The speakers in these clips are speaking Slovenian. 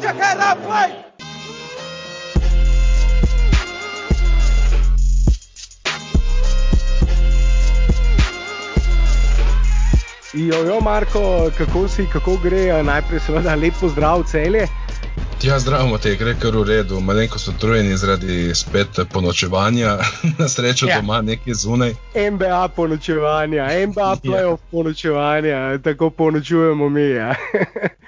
Put your head up, play! Jojo, Marko, kako si, kako gre? Najprej, seveda, lep pozdrav celje. Ja, zdravo te, gre kar v redu. Malenko so trujeni zaradi spet ponočevanja, na srečo ja. doma nekje zunaj. NBA ponočevanja, NBA playoff ja. ponočevanja, tako ponočujemo mi. Ja.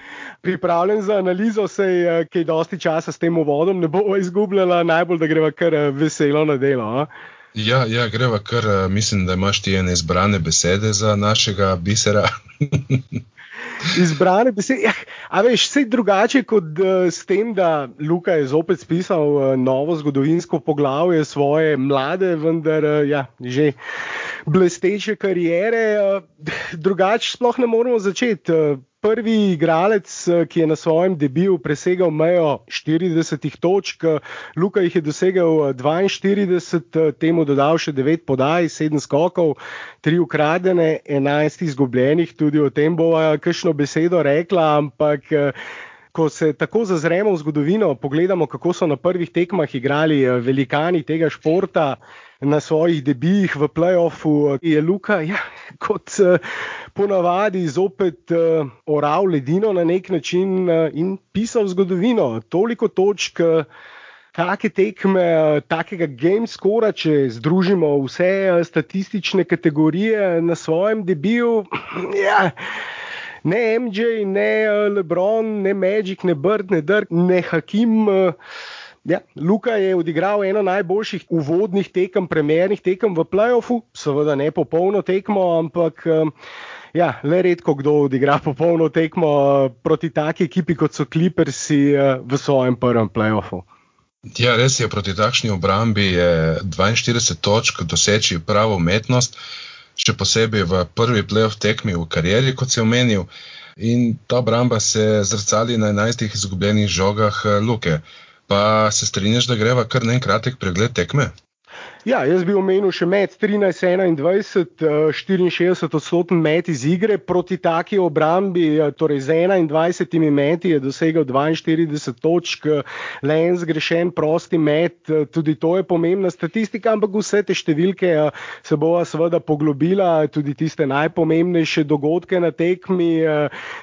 Pripravljen za analizo, se je kaj dosti časa s tem uvodom, ne bo izgubljala, najbolj da greva kar veselo na delo. A? Ja, ja greva kar, eh, mislim, da imaš ti ene izbrane besede za našega bisera. izbrane besede. Ja, a veš, vse drugače kot uh, s tem, da Luka je zopet spisal uh, novo zgodovinsko poglavje svoje mlade, vendar uh, ja, že blesteče karijere. Uh, drugače sploh ne moremo začeti. Uh, prvi igralec, eh, ki je na svojem debiju presegal mejo 40 točk, Luka jih je dosegel 42, eh, temu dodal še 9 podaj, 7 skokov, 3 ukradene, 11 izgubljenih, tudi o tem bova kakšno besedo rekla, ampak. Eh, ko se tako zazremo v zgodovino, pogledamo, kako so na prvih tekmah igrali velikani tega športa, na svojih debijih v playoffu, je Luka, ja, kot uh, ponavadi, zopet uh, oral ledino na nek način uh, in pisal zgodovino. Toliko točk. Uh, Take tekme, takega game scora, če združimo vse statistične kategorije na svojem debiju, ja, ne MJ, ne Lebron, ne Magic, ne Bird, ne Dirk, ne Hakim. Ja, Luka je odigral eno najboljših uvodnih tekem, premjernih tekem v playoffu, seveda ne popolno tekmo, ampak ja, le redko kdo odigra popolno tekmo uh, proti taki ekipi kot so Clippersi uh, v svojem prvem playoffu. Ja, res je, proti takšni obrambi je 42 točk doseči pravo umetnost, še posebej v prvi playoff tekmi v karieri, kot si omenil. In ta obramba se zrcali na 11 izgubljenih žogah uh, Luke. Pa se strinjaš, da greva kar na en kratek pregled tekme? Ja, jaz bi omenil še med 13, 21, 64 odstoten met iz igre. Proti taki obrambi, eh, torej z 21 meti je dosegel 42 točk, le en zgrešen prosti met, eh, tudi to je pomembna statistika, ampak vse te številke eh, se bova seveda poglobila, tudi tiste najpomembnejše dogodke na tekmi,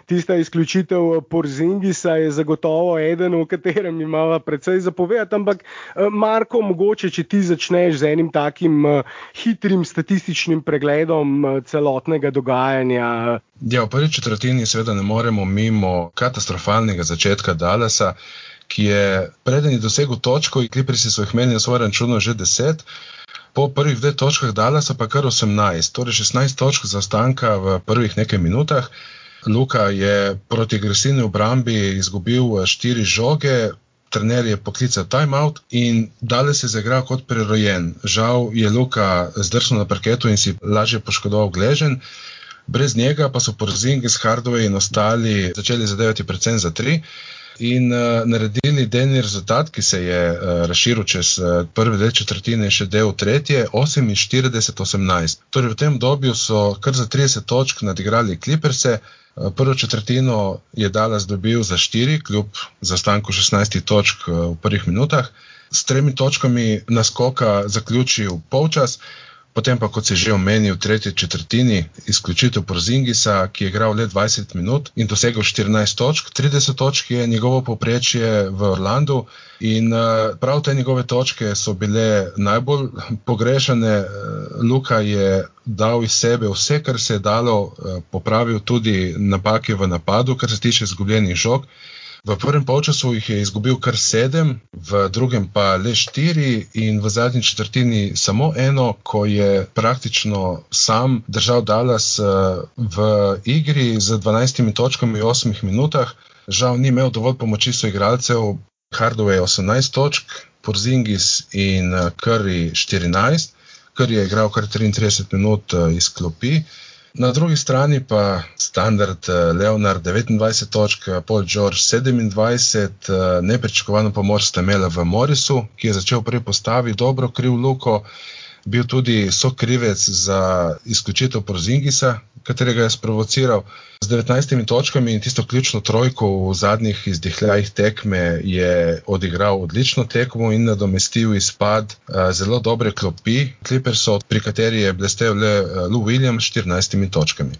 tista izključitev Porzingisa je zagotovo eden, v katerem imamo precej zapovedati, ampak Marko, mogoče, če ti začneš z enim takim uh, hitrim statističnim pregledom uh, celotnega dogajanja. Ja, v prvi četrtini seveda ne moremo mimo katastrofalnega začetka Dalasa, ki je preden je dosegel točko, in kliprisi so jih imeli na svojem računu že 10. Po prvih dveh točkah Dalasa pa kar 18, torej 16 točk zaostanka v prvih nekaj minutah. Luka je proti agresivni obrambi izgubil 4 žoge, trener je poklical timeout in dalje se je zaigral kot prerojen. Žal je Luka zdrsnil na parketu in si lažje poškodoval gležen. Brez njega pa so Porzingi, Hardway in ostali začeli zadevati predvsem za tri. In uh, naredili denni rezultat, ki se je uh, razširil čez uh, prve dve četrtine, še del tretje, 48-18. Torej, v tem obdobju so kar za 30 točk nadigrali Clippers-e, Prvo četrtino je Dallas dobil za 4, kljub zastanku 16 točk eh, v prvih minutah, s tremi točkami naskoka zaključil polčas, potem pa, kot se že omenil, v tretji četrtini izključitev Porzingisa, ki je igral le 20 minut in dosegel 14 točk. 30 točk je njegovo poprečje v Orlandu in eh, prav te njegove točke so bile najbolj pogrešane. Eh, Luka je dal iz sebe vse, kar se je dalo, eh, popravil tudi napake v napadu, kar se tiče izgubljenih žog. V prvem polčasu jih je izgubil kar sedem, v drugem pa le štiri, in v zadnji četrtini samo eno, ko je praktično sam držal Dallas eh, v igri z 12 točkami v 8 minutah. Žal ni imel dovolj pomoči svojih igralcev, Hardway 18 točk, Porzingis in eh, Curry 14, Curry je igral kar 33 minut eh, iz klopi. Na drugi strani pa standard eh, Leonard 29 točk, eh, Paul George 27, eh, nepričakovano pomoč sta imela v Morisu, ki je začel prej postaviti dobro kriv luko, bil tudi sokrivec za izključitev Porzingisa, katerega je sprovociral. Z 19 točkami in tisto ključno trojko v zadnjih izdihljajih tekme je odigral odlično tekmo in nadomestil izpad uh, zelo dobre klopi Clippersov, pri kateri je blestev le uh, Lou Williams s 14 točkami.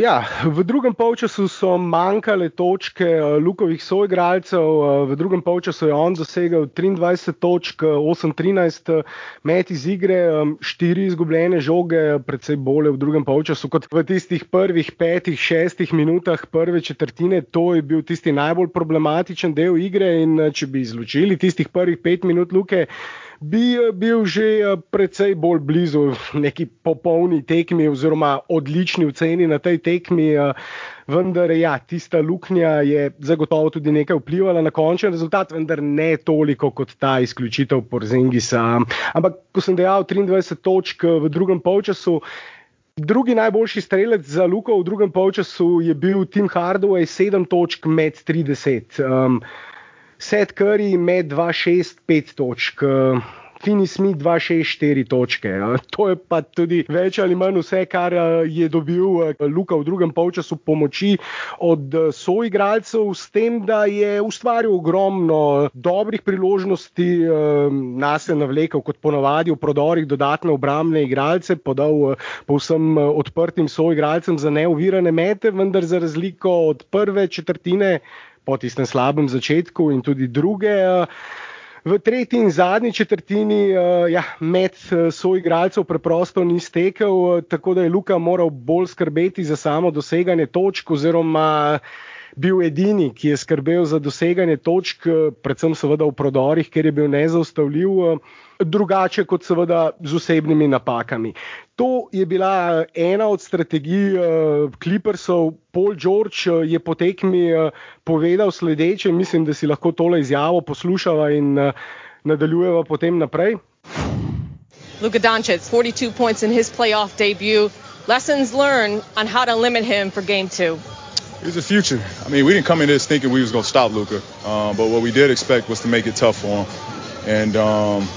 Ja, v drugem polčasu so manjkale točke eh, Lukovih soigralcev, eh, v drugem polčasu je on dosegel 23 točk, 8-13 eh, met iz igre, 4 izgubljene žoge, predvsej bolje v drugem polčasu kot v tistih prvih petih, šestih minutah prve četrtine. To je bil tisti najbolj problematičen del igre in če bi izločili tistih prvih pet minut Luke bi eh, bil že eh, precej bolj blizu neki popolni tekmi oziroma odlični oceni na tej tekmi. Eh, vendar, ja, tista luknja je zagotovo tudi nekaj vplivala na končni rezultat, vendar ne toliko kot ta izključitev Porzingisa. Ampak, ko sem dejal 23 točk v drugem polčasu. Drugi najboljši strelec za Luko v drugem polčasu je bil Tim Hardaway, 7 točk med 30. Um, Seth Curry med 2-6-5 točk. Fini Smith 2-6-4 točke. To je pa tudi več ali manj vse, kar je dobil Luka v drugem polčasu pomoči od soigralcev, s tem, da je ustvaril ogromno dobrih priložnosti, nas je navlekel kot ponavadi v prodorih dodatne obrambne igralce, podal povsem odprtim soigralcem za neovirane mete, vendar za razliko od prve četrtine po tistem slabem začetku in tudi druge. Eh, v tretji in zadnji četrtini eh, ja, med eh, soigralcev preprosto ni stekel, tako da je Luka moral bolj skrbeti za samo doseganje točk oziroma bil edini, ki je skrbel za doseganje točk, predvsem seveda v prodorih, ker je bil nezaustavljiv drugače kot seveda z osebnimi napakami. To je bila ena od strategij Clippersov. Paul George je po tekmi povedal sledeče, mislim, da si lahko tole izjavo poslušava in nadaljujeva potem naprej. Luka Doncic, 42 points in his playoff debut. Lessons learned on how to limit him for game two. He's the future. I mean, we didn't come in this thinking we was going to stop Luca, um, but what we did expect was to make it tough for him. And um,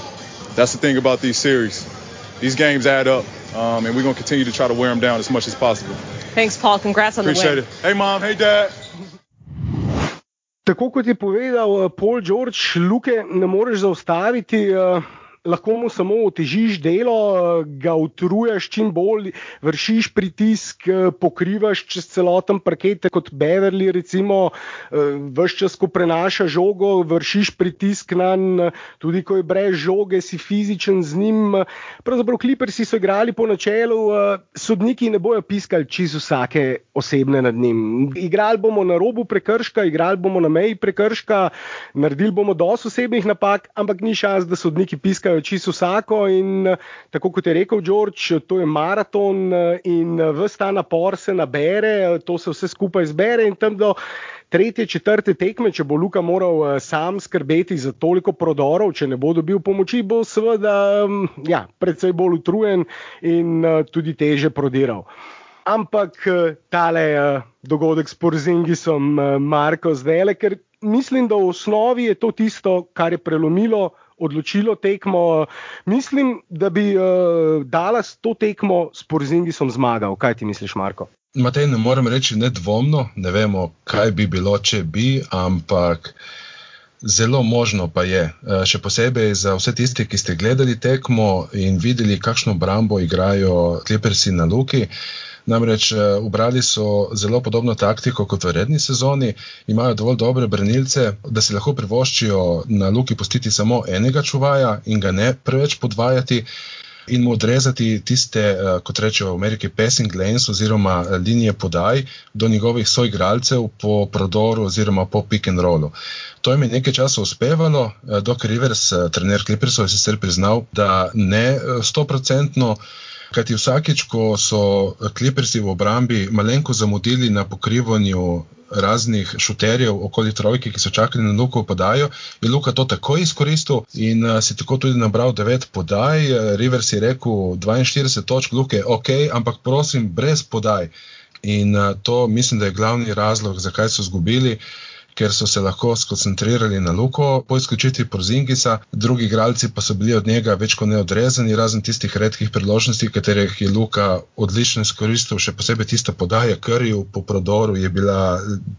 that's the thing about these series. These games add up, um, and we're going to continue to try to wear them down as much as possible. Thanks, Paul. Congrats on Appreciate the win. Appreciate it. Hey, mom. Hey, dad. Tako kot je povedal uh, Paul George, luke ne moreš zaustaviti. Uh, lahko mu samo otežiš delo, ga utruješ čim bolj, vršiš pritisk, pokrivaš čez celoten parket, kot Beverly, recimo, vse čas, ko prenaša žogo, vršiš pritisk na njega, tudi ko je brez žoge, si fizičen z njim. Pravzaprav klipersi so igrali po načelu, sodniki ne bojo piskali čez vsake osebne nad njim. Igrali bomo na robu prekrška, igrali bomo na meji prekrška, naredili bomo dosti osebnih napak, ampak ni šans, da sodniki piskajo čisto vsako. In tako kot je rekel George, to je maraton in vse ta napor se nabere, to se vse skupaj zbere in tam do. Tretje, četrte tekme, če bo Luka moral sam skrbeti za toliko prodorov, če ne bo dobil pomoči, bo seveda ja, predvsej bolj utrujen in tudi teže prodiral. Ampak tale dogodek s Porzingisom, Marko, zdaj, ker mislim, da v osnovi je to tisto, kar je prelomilo odločilo tekmo. Mislim, da bi uh, Dallas to tekmo s Porzingisom zmagal. Kaj ti misliš, Marko? Matej, ne morem reči nedvomno, ne vemo, kaj bi bilo, če bi, ampak. Zelo možno pa je, eh, še posebej za vse tiste, ki ste gledali tekmo in videli, kakšno brambo igrajo Clippersi na Luki. Namreč ubrali eh, so zelo podobno taktiko kot v redni sezoni, imajo dovolj dobre branilce, da si lahko privoščijo na Luki postiti samo enega čuvaja in ga ne preveč podvajati. In mu odrezati tiste, eh, kot rečejo v Ameriki, passing lanes oziroma eh, linije podaj do njegovih soigralcev po prodoru oziroma po pick and rollu. To jim je nekaj časa uspevalo, dok Rivers, trener Clippersov, je sicer priznal, da ne stoprocentno. Kajti vsakeč, ko so klipersi v obrambi malenko zamudili na pokrivanju raznih šuterjev okoli trojke, ki so čakali na Luko podajo, je Luka to takoj izkoristil in uh, si tako tudi nabral 9 podaj. Rivers je rekel 42 točk, Luke, ok, ampak prosim, brez podaj. In uh, to mislim, da je glavni razlog, zakaj so izgubili. Ker so se lahko skoncentrirali na Luko po izključitvi Porzingisa, drugi igralci pa so bili od njega več kot neodrezani, razen tistih redkih priložnosti, katerih je Luka odlično izkoristil, še posebej tista podaja Krju po prodoru je bila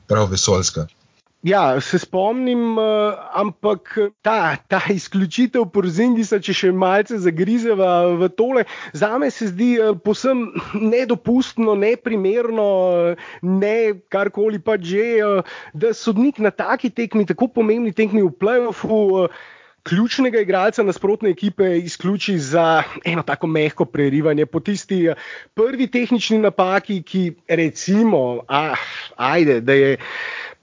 prav vesoljska. Ja, se spomnim, uh, ampak ta, ta izključitev porzingisa, če še malce zagrizeva v tole, za me se zdi uh, posebno nedopustno, neprimerno, uh, ne karkoli pa že, da sodnik na taki tekmi, tako pomembni tekmi v. Uh, Ključnega igralca nasprotne ekipe izključi za eno tako mehko prerivanje. Po tisti prvi tehnični napaki, ki recimo, ah, ajde, da je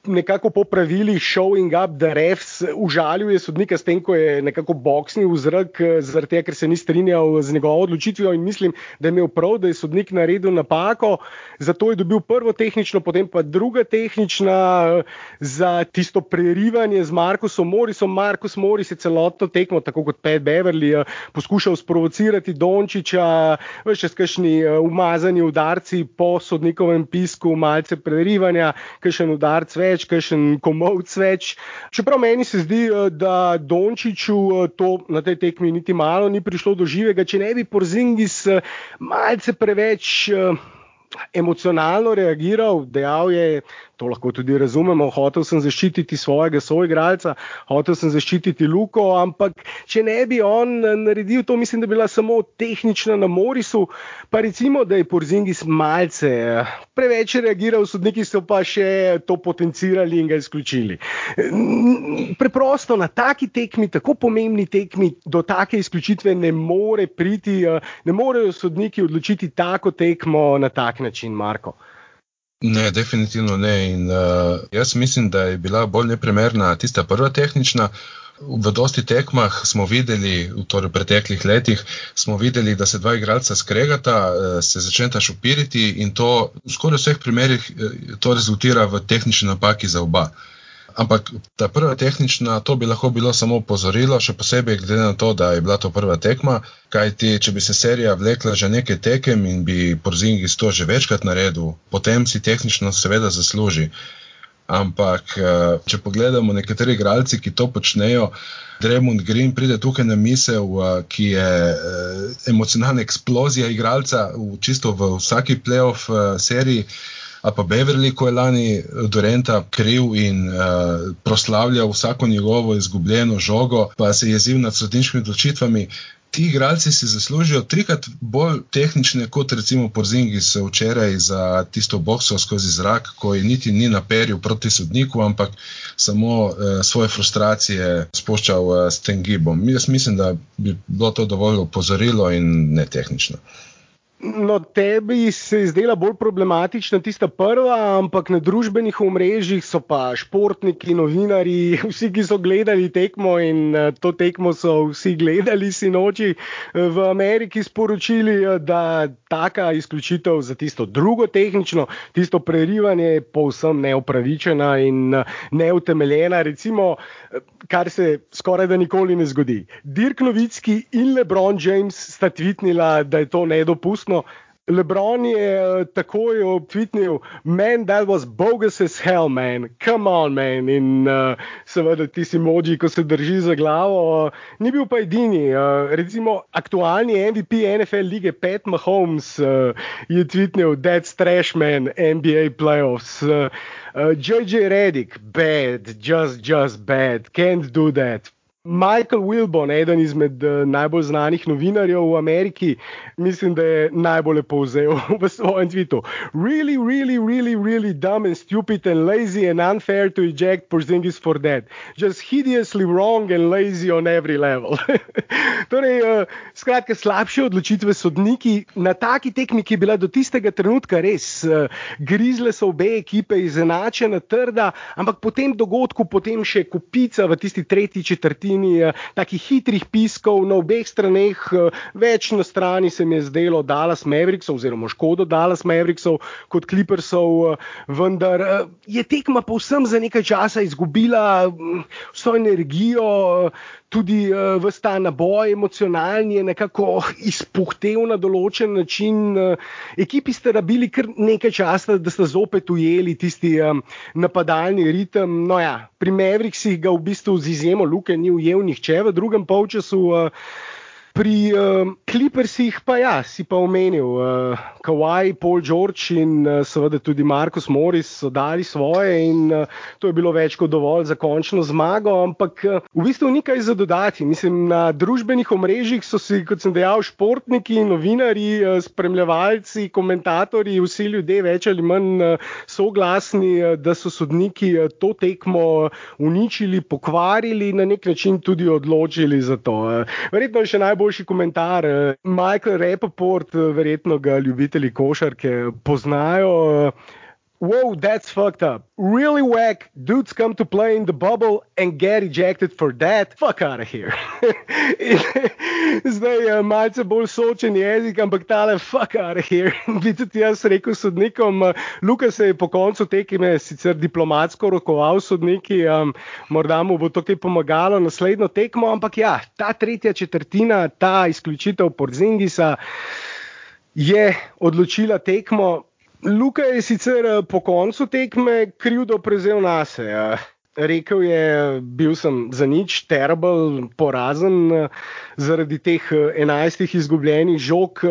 nekako po pravilih showing up the refs užaljuje sodnika s tem, ko je nekako boksnil v zrak, zaradi tega, ker se ni strinjal z njegovo odločitvijo in mislim, da je imel prav, da je sodnik naredil napako, zato je dobil prvo tehnično, potem pa druga tehnična za tisto prerivanje z Markusom Morisom. Markus Moris je celotno tekmo, tako kot Pat Beverly, poskušal sprovocirati Dončiča, še s kakšni umazani udarci po sodnikovem pisku, malce prerivanja, kakšen udarc več več, kakšen komovc več. Čeprav meni se zdi, eh, da Dončiću eh, to na tej tekmi niti malo ni prišlo do živega, če ne bi Porzingis eh, malce preveč emocionalno reagiral, dejal je, to lahko tudi razumemo, hotel sem zaščititi svojega soigralca, hotel sem zaščititi Luko, ampak če ne bi on naredil to, mislim, da bi bila samo tehnična na Morisu, pa recimo, da je Porzingis malce preveč reagiral, sodniki so pa še to potencirali in ga izključili. Preprosto na taki tekmi, tako pomembni tekmi, do take izključitve ne more priti, ne morejo sodniki odločiti tako tekmo na tak način, Marko. Ne, definitivno ne. In, uh, jaz mislim, da je bila bolj neprimerna tista prva tehnična. V dosti tekmah smo videli, torej v preteklih letih, smo videli, da se dva igralca skregata, eh, se začneta šupiriti in to v skoraj vseh primerih eh, to rezultira v tehnični napaki za oba. Uh, Ampak ta prva tehnična, to bi lahko bilo samo opozorilo, še posebej glede na to, da je bila to prva tekma. Kajti, če bi se serija vlekla že nekaj tekem in bi Porzingis to že večkrat naredil, potem si tehnično seveda zasluži. Ampak, eh, če pogledamo nekateri igralci, ki to počnejo, Dremond Green pride tukaj na misel, eh, ki je eh, emocionalna eksplozija igralca v čisto v vsaki playoff seriji a pa Beverly, ko je lani eh, Dorenta kriv in uh, proslavljal vsako njegovo izgubljeno žogo, pa se je jezil nad sodniškimi odločitvami. Ti igralci si zaslužijo trikrat bolj tehnične, kot recimo Porzingi so včeraj za tisto bokso skozi zrak, ko je niti ni naperil proti sodniku, ampak samo uh, svoje frustracije spuščal uh, s tem gibom. Jaz mislim, da bi bilo to dovolj opozorilo in ne tehnično. No, tebi se je zdela bolj problematična tista prva, ampak na družbenih omrežjih so pa športniki, novinari, vsi, ki so gledali tekmo in eh, to tekmo so vsi gledali sinoči eh, v Ameriki, sporočili, eh, da taka izključitev za tisto drugo tehnično, tisto prerivanje je povsem neopravičena in neutemeljena. Recimo, kar se skoraj da nikoli ne zgodi. Dirk Novicki in LeBron James sta tvitnila, da je to nedopustno. LeBron je uh, takoj obtvitnil, man, that was bogus as hell, man, come on, man. In uh, seveda ti si moči, ko se drži za glavo. Uh, ni bil pa edini. Uh, recimo aktualni MVP NFL lige Pat Mahomes uh, je tvitnil, that's trash, man, NBA playoffs. Uh, uh, JJ Redick, bad, just, just bad, can't do that. Michael Wilbon, eden izmed uh, najbolj znanih novinarjev v Ameriki, mislim, da je najbolj povzel v svojem tvitu. Really, really, really, really dumb and stupid and lazy and unfair to eject Porzingis for that. Just hideously wrong and lazy on every level. torej, uh, skratka, slabše odločitve sodniki na taki tekmi, ki je bila do tistega trenutka res. Uh, grizle so obe ekipe, izenačena, trda, ampak po tem dogodku, potem še kupica v tisti tretji četrtini četrtini, takih hitrih piskov na obeh straneh, več na strani se mi je zdelo Dallas Mavericksov, oziroma škodo Dallas Mavericksov kot Clippersov, vendar je tekma povsem za nekaj časa izgubila vso energijo tudi uh, v ta naboj emocionalni je nekako izpuhtev na določen način. Uh, ekipi ste rabili kar nekaj časa, da ste zopet ujeli tisti um, napadalni ritem. No ja, pri Mavericksih ga v bistvu z izjemo Luke ni ujel nihče v drugem polčasu. Uh, Pri uh, Clippersih pa ja, si pa omenil, uh, Kawhi, Paul George in uh, seveda tudi Markus Morris so dali svoje in uh, to je bilo več kot dovolj za končno zmago, ampak uh, v bistvu ni kaj za dodati. Mislim, na družbenih omrežjih so si, kot sem dejal, športniki, novinari, uh, spremljevalci, komentatorji, vsi ljudje več ali manj uh, soglasni, uh, da so sodniki uh, to tekmo uničili, pokvarili, na nek način tudi odločili za to. Uh, verjetno je še najbolj najboljši komentar. Eh, Michael Rappaport, eh, verjetno ga ljubitelji košarke poznajo. Whoa, that's fucked up. Really whack. Dudes come to play in the bubble and get ejected for that. Fuck out of here. Zdaj uh, malce bolj sočen jezik, ampak tale fuck out of here. Bi tudi jaz rekel sodnikom. Uh, Luka se je po koncu tekme sicer diplomatsko rokoval sodniki, um, morda mu bo to kaj pomagalo naslednjo tekmo, ampak ja, ta tretja četrtina, ta izključitev Porzingisa je odločila tekmo. Luka je sicer eh, po koncu tekme krivdo prevzel na sebe. Rekel je, bil sem za nič, terrible, porazen eh, zaradi teh eh, enajstih izgubljenih žog.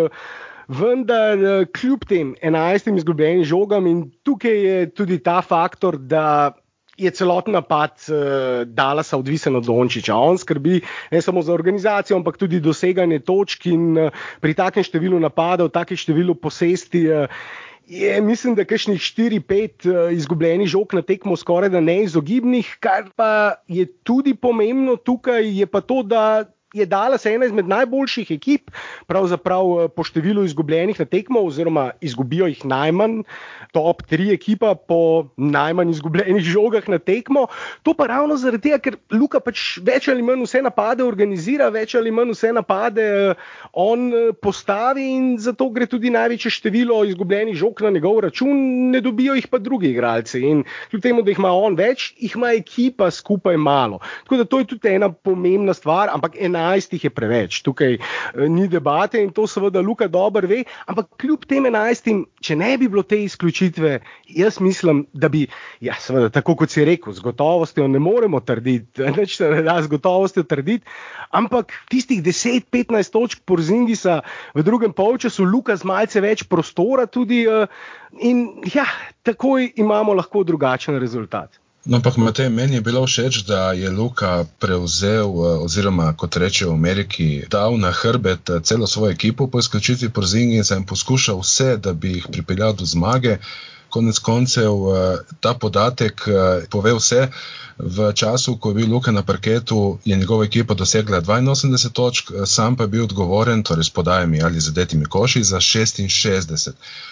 Vendar, kljub tem enajstim izgubljenim žogam, in tukaj je tudi ta faktor, da je celoten napad uh, Dalasa odvisen od Dončiča. On skrbi ne samo za organizacijo, ampak tudi doseganje točk in uh, pri takem številu napadov, takem številu posesti. Uh, je, mislim, da kakšnih 4-5 uh, izgubljenih žog na tekmo skoraj da neizogibnih, kar pa je tudi pomembno tukaj, je pa to, da je Dallas ena izmed najboljših ekip, pravzaprav eh, po številu izgubljenih na tekmo, oziroma izgubijo jih najmanj, top tri ekipa po najmanj izgubljenih žogah na tekmo. To pa ravno zaradi tega, ker Luka pač več ali manj vse napade organizira, več ali manj vse napade eh, on eh, postavi in zato gre tudi največje število izgubljenih žog na njegov račun, ne dobijo jih pa drugi igralci. In kljub temu, da jih ima on več, jih ima ekipa skupaj malo. Tako da to je tudi ena pomembna stvar, ampak ena 11 je preveč, tukaj eh, ni debate in to seveda Luka dobro ve. Ampak kljub tem 11, če ne bi bilo te izključitve, jaz mislim, da bi, ja, seveda, tako kot si rekel, z gotovostjo ne moremo trditi, neč se ne da z gotovostjo trditi, ampak tistih 10-15 točk Porzingisa v drugem polčasu, Luka z malce več prostora tudi eh, in ja, takoj imamo lahko drugačen rezultat. No, ampak Matej, meni je bilo všeč, da je Luka prevzel, eh, oziroma kot reče v Ameriki, dal na hrbet eh, celo svojo ekipo po izključitvi Porzingiza in poskušal vse, da bi jih pripeljal do zmage konec koncev eh, ta podatek eh, pove vse. V času, ko je bil Luka na parketu, je njegova ekipa dosegla 82 točk, eh, sam pa je bil odgovoren, torej s podajami ali zadetimi koši, za 66.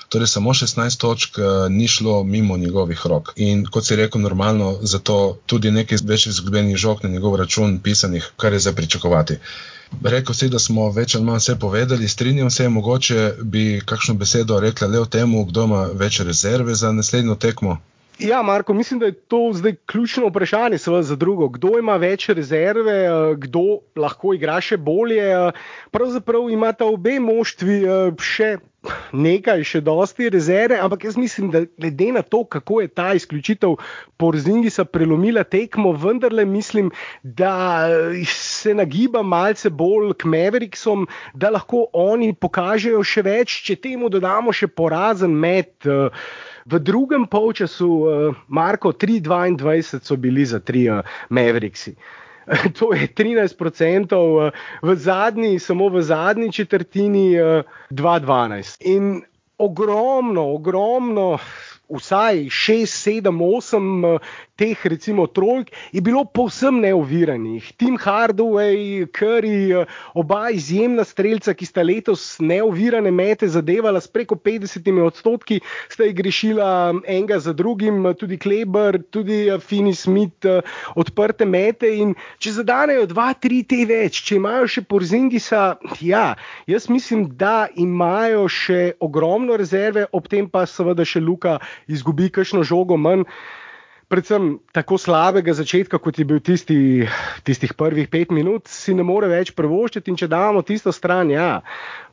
Torej, samo 16 točk ni šlo mimo njegovih rok. In kot si rekel, normalno, zato tudi nekaj več izgubljenih žog na njegov račun pisanih, kar je za pričakovati. Rekl si, da smo več ali manj vse povedali, strinjam se, mogoče bi kakšno besedo rekla le o tem, kdo ima več rezerve za naslednjo tekmo. Ja, Marko, mislim, da je to zdaj ključno vprašanje za drugo. Kdo ima več rezerve, kdo lahko igra še bolje? Pravzaprav imata obe moštvi še nekaj, še dosti rezerve, ampak jaz mislim, da glede na to, kako je ta izključitev Porzingisa prelomila tekmo, vendarle mislim, da se nagiba malce bolj k Mavericksom, da lahko oni pokažejo še več, če temu dodamo še porazen med. V drugem polčasu, Marko, 3-22 so bili za tri Mavericksi. to je 13%, eh, v zadnji, samo v zadnji četrtini 2-12. Eh, In ogromno, ogromno vsaj 6, 7, 8 teh recimo trojk je bilo povsem neoviranih. Tim Hardaway, Curry, oba izjemna streljca, ki sta letos neovirane mete zadevala s preko 50 odstotki, sta jih grešila enega za drugim, tudi Kleber, tudi Fini Smith, odprte mete in če zadanejo 2, 3 te več, če imajo še porzingisa, ja, jaz mislim, da imajo še ogromno rezerve, ob tem pa seveda še Luka izgubi kakšno žogo manj predvsem tako slabega začetka, kot je bil tisti, tistih prvih pet minut, si ne more več prvoščiti. In če damo tisto stran, ja,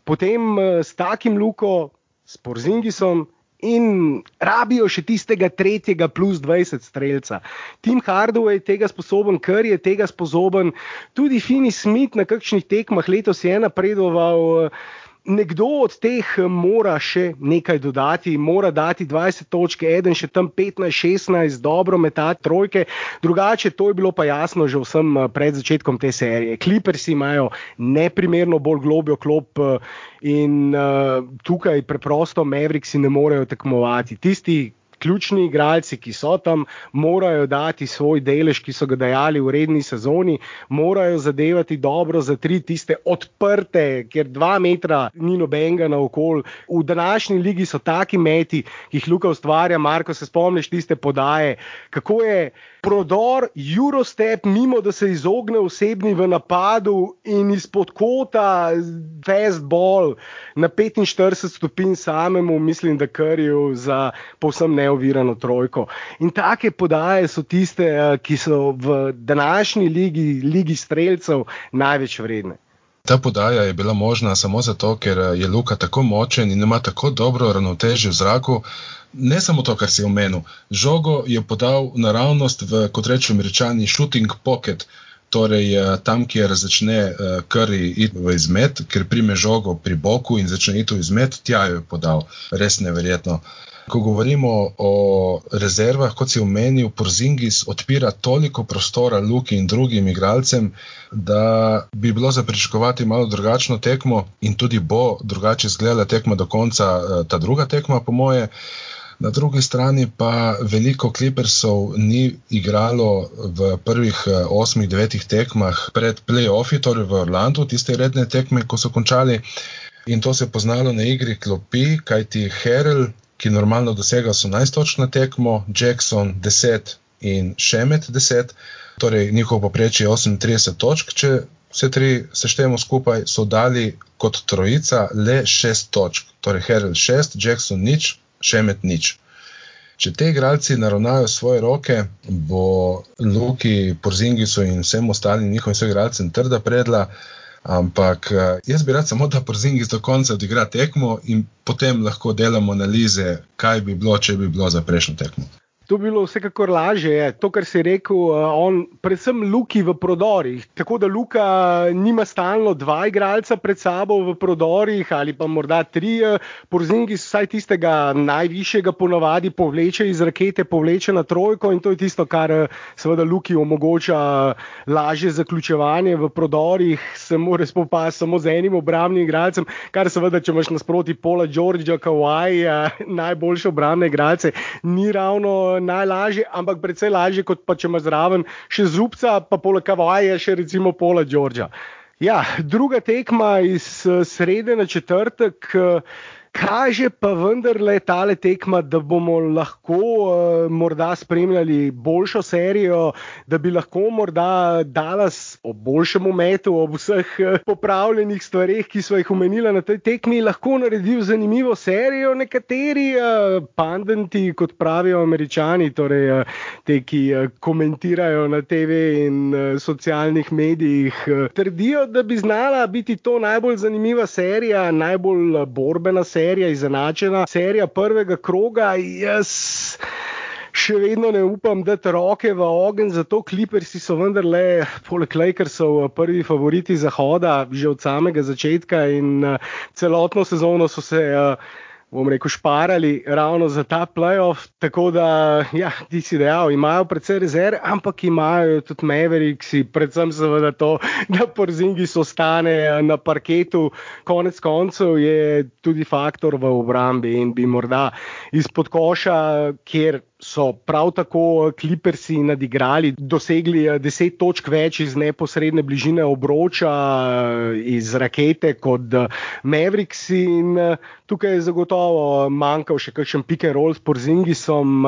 potem eh, s takim luko, s porzingisom. In rabijo še tistega tretjega, plus 20 streljca. Tim Hardaway je tega sposoben, ker je tega sposoben. Tudi Fini Smith na kakšnih tekmah letos je napredoval. Uh, nekdo od teh mora še nekaj dodati, mora dati 20 točk, eden še tam 15-16, dobro metati trojke. Drugače, to je bilo pa jasno že vsem eh, pred začetkom te serije. Clippersi imajo neprimerno bolj globjo klop eh, in uh, tukaj preprosto Mavericksi ne morejo tekmovati. Tisti, ključni igralci, ki so tam, morajo dati svoj delež, ki so ga dajali v redni sezoni, morajo zadevati dobro za tri tiste odprte, ker dva metra ni nobenega na okol. V današnji ligi so taki meti, ki jih Luka ustvarja, Marko, se spomniš tiste podaje, kako je prodor, Eurostep, mimo da se izogne osebni v napadu in izpod kota, fastball na 45 stopinj samemu, mislim, da kriju za povsem neovirano trojko. In take podaje so tiste, eh, ki so v današnji ligi, ligi streljcev, največ vredne. Ta podaja je bila možna samo zato, ker je Luka tako močen in ima tako dobro ravnotežje v zraku, ne samo to, kar si omenil. Žogo je podal naravnost v, kot rečemo, rečani shooting pocket, torej eh, tam, kjer začne kari eh, iti v izmet, ker prime žogo pri boku in začne iti v izmet, tja jo je podal. Res neverjetno. Ko govorimo o rezervah, kot si omenil, Porzingis odpira toliko prostora Luki in drugim igralcem, da bi bilo za pričakovati malo drugačno tekmo in tudi bo drugače izgledala tekma do konca, eh, ta druga tekma, po moje. Na drugi strani pa veliko klipersov ni igralo v prvih eh, osmih, devetih tekmah pred playoffi, torej v Orlandu, tiste redne tekme, ko so končali. In to se je poznalo na igri klopi, kajti Herel, ki normalno dosega 18 točk na tekmo, Jackson 10 in Šemet 10, torej njihov poprečje je 38 točk. Če vse tri seštejemo skupaj, so dali kot trojica le 6 točk, torej Herel 6, Jackson nič, še med nič. Če te igralci naravnajo svoje roke, bo Luki, Porzingisu in vsem ostalim njihovim soigralcem trda predla. Ampak eh, jaz bi rad samo, da Porzingis do konca odigra tekmo in potem lahko delamo analize, kaj bi bilo, če bi bilo za prejšnjo tekmo. To bi bilo vsekakor lažje, je. to, kar si rekel, eh, on, predvsem Luki v prodorih. Tako da Luka nima stalno dva igralca pred sabo v prodorih, ali pa morda tri, eh, porzingi, vsaj tistega najvišjega, ponavadi povleče iz rakete, povleče na trojko in to je tisto, kar eh, seveda Luki omogoča lažje zaključevanje v prodorih. Se mora spopasti samo z enim obrambnim igralcem, kar seveda, če imaš nasproti Pola Georgea, Kawhi, najboljše obrambne igralce, ni ravno najlažje, ampak precej lažje, kot pa če ima zraven še zubca, pa poleg kavaja, še recimo pola Đorđa. Ja, druga tekma iz srede na četrtek kaže pa vendarle tale tekma, da bomo lahko uh, morda spremljali boljšo serijo, da bi lahko morda Dallas ob boljšem umetu, ob vseh uh, popravljenih stvareh, ki smo jih omenili na tej tekmi, lahko naredil zanimivo serijo. Nekateri uh, pandenti, kot pravijo američani, torej uh, te, ki uh, komentirajo na TV in uh, socialnih medijih, uh, trdijo, da bi znala biti to najbolj zanimiva serija, najbolj borbena serija serija izenačena, serija prvega kroga. Jaz še vedno ne upam, da te roke v ogen, zato klipersi so vendarle, poleg Lakersov, prvi favoriti zahoda, že od samega začetka in celotno sezono so se. Bom rekel, šparali ravno za ta playoff. Tako da, ja, ti si dejal, imajo precej rezerv, ampak imajo tudi Mavericksi, predvsem seveda to, da Porzingi ostane na parketu. Konec koncev je tudi faktor v obrambi in bi morda izpod koša, kjer so prav tako klipersi nadigrali, dosegli 10 eh, točk več iz neposredne bližine obroča, eh, iz rakete kot eh, Mavericks. In tukaj je zagotovo manjkal še kakšen pick and roll s Porzingisom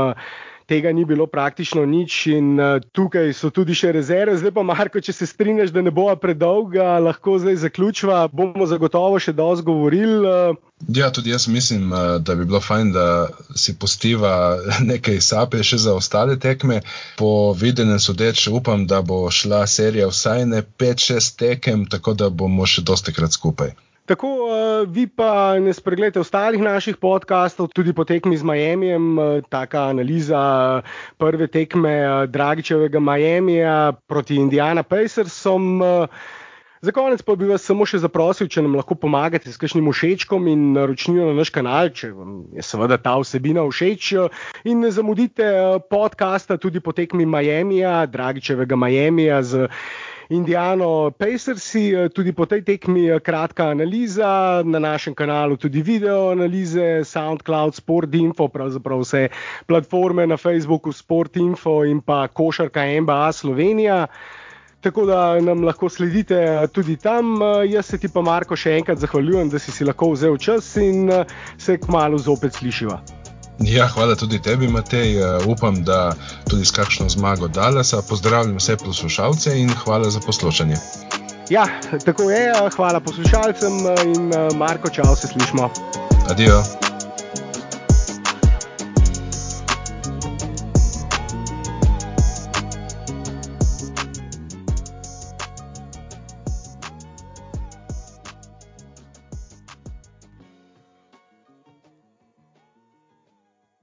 tega ni bilo praktično nič in uh, tukaj so tudi še rezerve. Zdaj pa, Marko, če se strinjaš, da ne bo predolga, lahko zdaj zaključiva, bomo zagotovo še dosti govorili. Uh. Ja, tudi jaz mislim, uh, da bi bilo fajn, da si postiva nekaj sape še za ostale tekme. Po videnem sodeč upam, da bo šla serija vsaj ne 5-6 tekem, tako da bomo še dosti krat skupaj. Tako, uh, vi pa ne spregledate ostalih naših podkastov, tudi po tekmi z Miamijem, uh, taka analiza prve tekme uh, Dragičevega Miamija proti Indiana Pacersom. Uh, Za konec pa bi vas samo še zaprosil, če nam lahko pomagate s kakšnim všečkom in naročnijo na naš kanal, če vam je seveda ta vsebina všeč. In ne zamudite podcasta tudi po tekmi Miamija, Dragičevega Miamija z Indiano Pacersi, eh, tudi po tej tekmi kratka analiza, na našem kanalu tudi video analize, SoundCloud, SportInfo, pravzaprav vse platforme na Facebooku, SportInfo in pa košarka MBA Slovenija. Tako da nam lahko sledite eh, tudi tam. Eh, jaz se ti pa, Marko, še enkrat zahvaljujem, da si si lahko vzel čas in se kmalo zopet slišiva. Ja, hvala tudi tebi, Matej. Uh, upam, da tudi s kakšno zmago Dalasa. Pozdravljam vse poslušalce in hvala za poslušanje. Ja, tako je. Hvala poslušalcem in Marko, čau, se slišmo. Adijo.